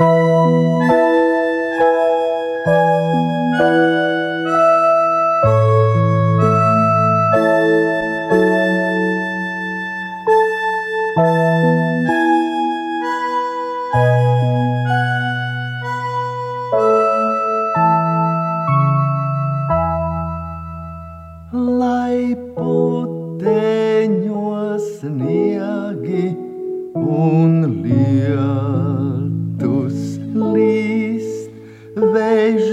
Música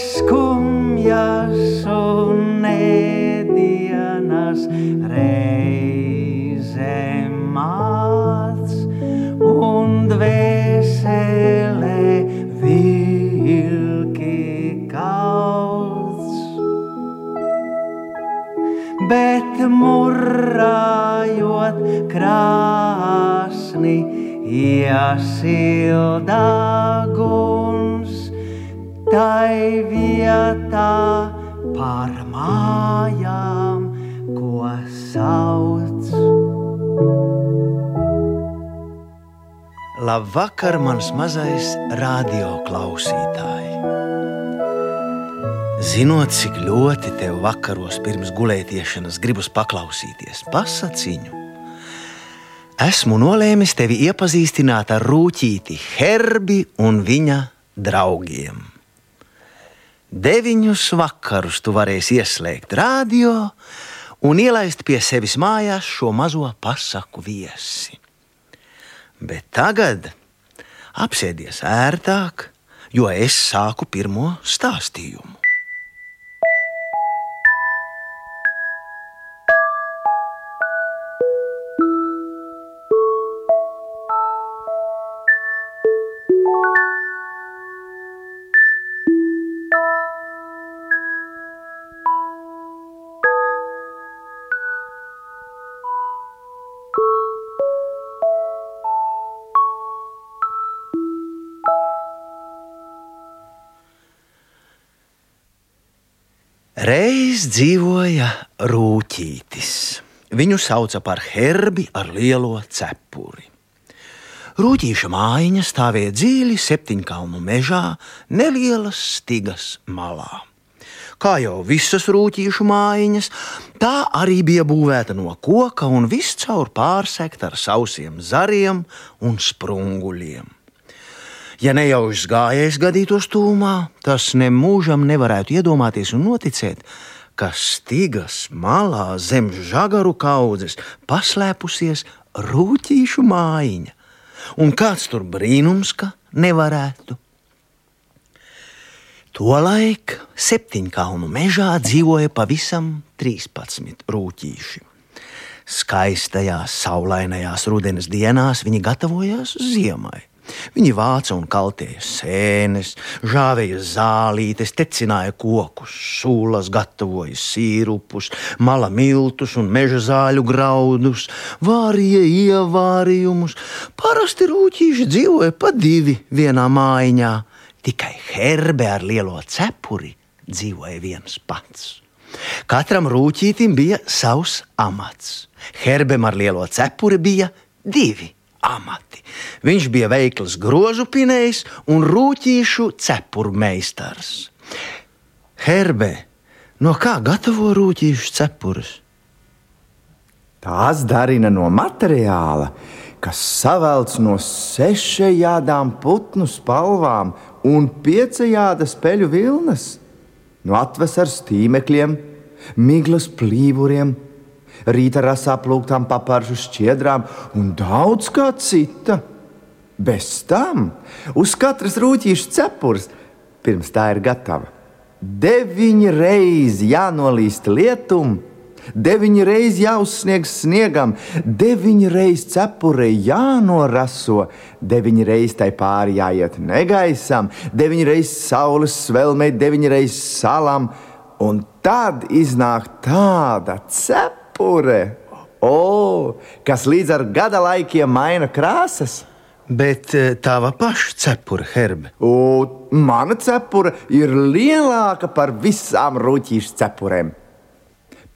skumjas un nedienas reizē māc un dvēselē vilki kauts. Bet murrājot krāsni iesildā gulni, Labvakar, mans mazais radioklausītāj! Zinot, cik ļoti tev vakaros pirms gulētiešanas gribas paklausīties pasakiņu, esmu nolēmis tevi iepazīstināt ar rūtīti Herbi un viņa draugiem. Deviņus vakarus tu varēsi ieslēgt radio un ielaist pie sevis mājās šo mazo pasaku viesi. Bet tagad apsēdies ērtāk, jo es sāku pirmo stāstījumu. Reiz dzīvoja rūtītis. Viņu sauca par herbi ar lielo cepuri. Rūtīša mājiņa stāvēja dziļi septiņkalnu mežā, nelielas stigas malā. Kā jau visas rūtīšu mājiņas, tā arī bija būvēta no koka un viscaur pārsekta ar sausiem zariem un sprunguļiem. Ja nejaušs gājējs gadītos tūmā, tas nemūžam nevarētu iedomāties un noticēt, ka stigas malā zem žagaru kaudzes paslēpusies rūtīšu mājiņa, un kāds tur brīnums, ka nevarētu. Tolaik septiņkalnu mežā dzīvoja pavisam 13 rūtīši. Skaistajās, saulainajās rudenes dienās viņi gatavojās ziemai. Viņi vāca un kaltēja sēnes, žāvēja zālītes, tecināja kokus, sūlas, gatavoja sīrupus, mala miltus un meža zāļu graudus, vārīja ievārījumus. Parasti rūtīši dzīvoja pa divi vienā mājiņā, tikai herbe ar lielo cepuri dzīvoja viens pats. Katram rūtītim bija savs amats. Herbem ar lielo cepuri bija divi amati. Viņš bija veikls grozu pinējs un rūtīšu cepuru meistars. Herbe, no kā gatavo rūtīšu cepurus? Tās darina no materiāla, kas savelts no sešajādām putnu spalvām un piecajādas peļu vilnas, no atvesaras tīmekļiem, miglas plīvuriem rīta rasā plūktām paparšu šķiedrām un daudz kā cita. Bez tam uz katras rūtīšas cepures, pirms tā ir gatava, deviņi reizi jānolīst lietum, deviņi reizes jāuzsniegs sniegam, deviņi reizes cepure jānoraso, deviņi reizes tai pāri jāiet negaisam, deviņi reizes saules svelmei, deviņi reizes salam, un tad iznāk tāda cepure, oh, kas līdz ar gada laikiem maina krāsas. Bet eh, tava paša cepura, Herbe. Un mana cepura ir lielāka par visām rūtīšu cepurēm.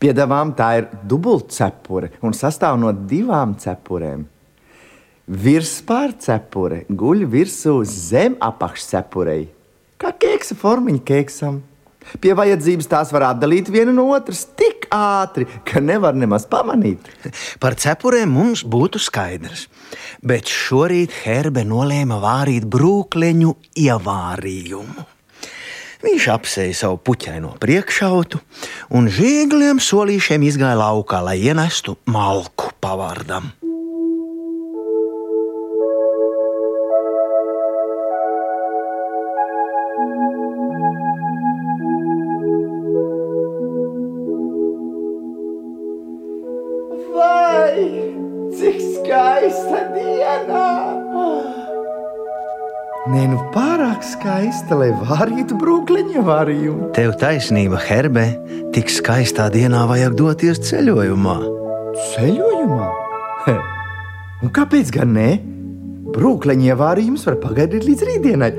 Piedāvām tā ir dubultcepure un sastāv no divām cepurēm. Virspārcepure guļ virsū zem apakšcepurei, kā keksa formiņa keksam. Pie vajadzības tās var atdalīt viena no otras tik ātri, ka nevar nemaz pamanīt. Par cepurēm mums būtu skaidrs, bet šorīt Herbe nolēma vārīt brūkleņu ievārījumu. Viņš apsēja savu puķaino priekšautu un žīgliem solīšiem izgāja laukā, lai ienestu malku pavārdam. Nē, nu pārāk skaista, lai vārītu brūkliņa vārījumu. Tev taisnība, Herbe, tik skaistā dienā vajag doties ceļojumā. Ceļojumā? He. Un kāpēc gan ne? Brūkliņa ievārījums var pagaidīt līdz rītdienai.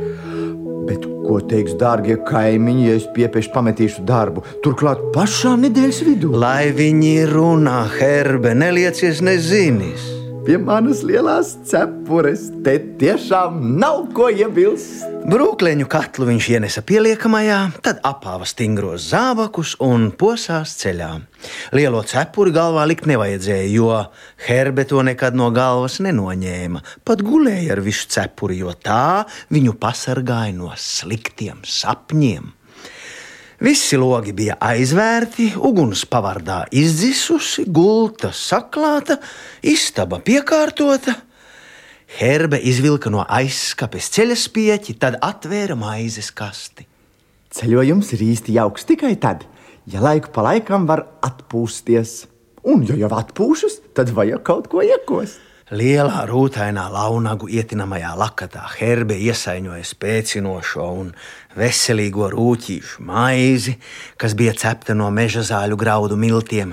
Bet ko teiks dārgie kaimiņi, ja es piepiešu pametīšu darbu? Turklāt pašā nedēļas vidū. Lai viņi runā, Herbe, neliecies nezinis. Pie manas lielās cepures te tiešām nav ko iebilst. Brūkleņu katlu viņš ienesa pieliekamajā, tad apāva stingros zābakus un posās ceļā. Lielo cepuri galvā likt nevajadzēja, jo Herbe to nekad no galvas nenoņēma. Pat gulēja ar visu cepuri, jo tā viņu pasargāja no sliktiem sapņiem. Visi logi bija aizvērti, uguns pavardā izdzisusi, gulta saklāta, istaba piekārtota. Herbe izvilka no aizskapes ceļa spieķi, tad atvēra maizes kasti. Ceļojums ir īsti jauks tikai tad, ja laiku pa laikam var atpūsties. Un, ja jau atpūšas, tad vajag kaut ko iekost. Lielā rūtainā launagu ietinamajā lakatā herbe iesaiņoja spēcinošo un veselīgo rūtīšu maizi, kas bija cepta no meža zāļu graudu miltiem.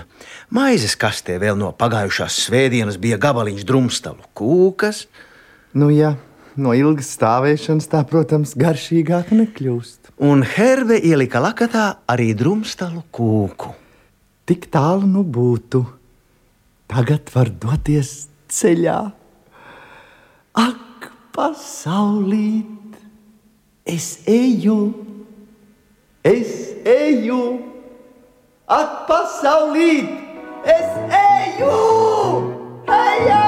Maizes kastē vēl no pagājušās svētdienas bija gabaliņš drumstalu kūkas. Nu, jā, no ilgas stāvēšanas tā, protams, garšīgāk nekļūst. Un herbe ielika lakatā arī drumstalu kūku. Tik tālu nu būtu. Tagad var doties ceļā. Ak, pasaulīt, es eju, es eju, ak, pasaulīt, es eju! Ejā!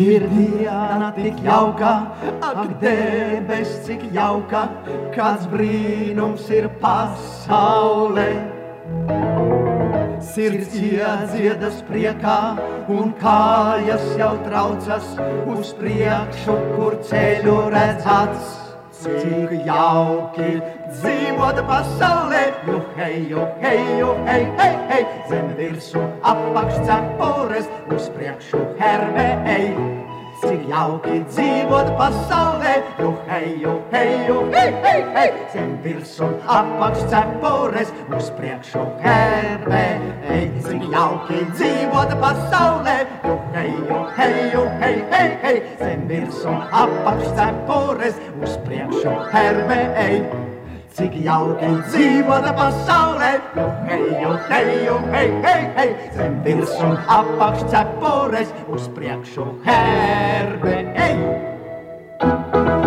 Ir diena tik jauka, ak, debes cik jauka, kāds brīnums ir pasaulē. Sirds iedziedas priekā, un kājas jau traucas uz priekšu, kur ceļu redzats. Cik jauki dzīvot pasaulē, ju hei, ju hei, ju hei, hei, hei, zem virsmu apakš cepures, uz priekšu herbe ej. Cik jauki dzīvot pasaulē, ju hei, ju hei, ju hei, hei, hei, zem virsmu apakš cepures, uz priekšu herbe ej. Cik jauki dzīvot pasaulē, ju hei, ju hei, ju hei, hei, hei, zem virsmu apakš cepures, uz priekšu herbe ej. Cik jauki dzīvot pasaulē, eju, eju, hei, hei, hei, zem virs un apakš cepures, uz priekšu herbe, eju!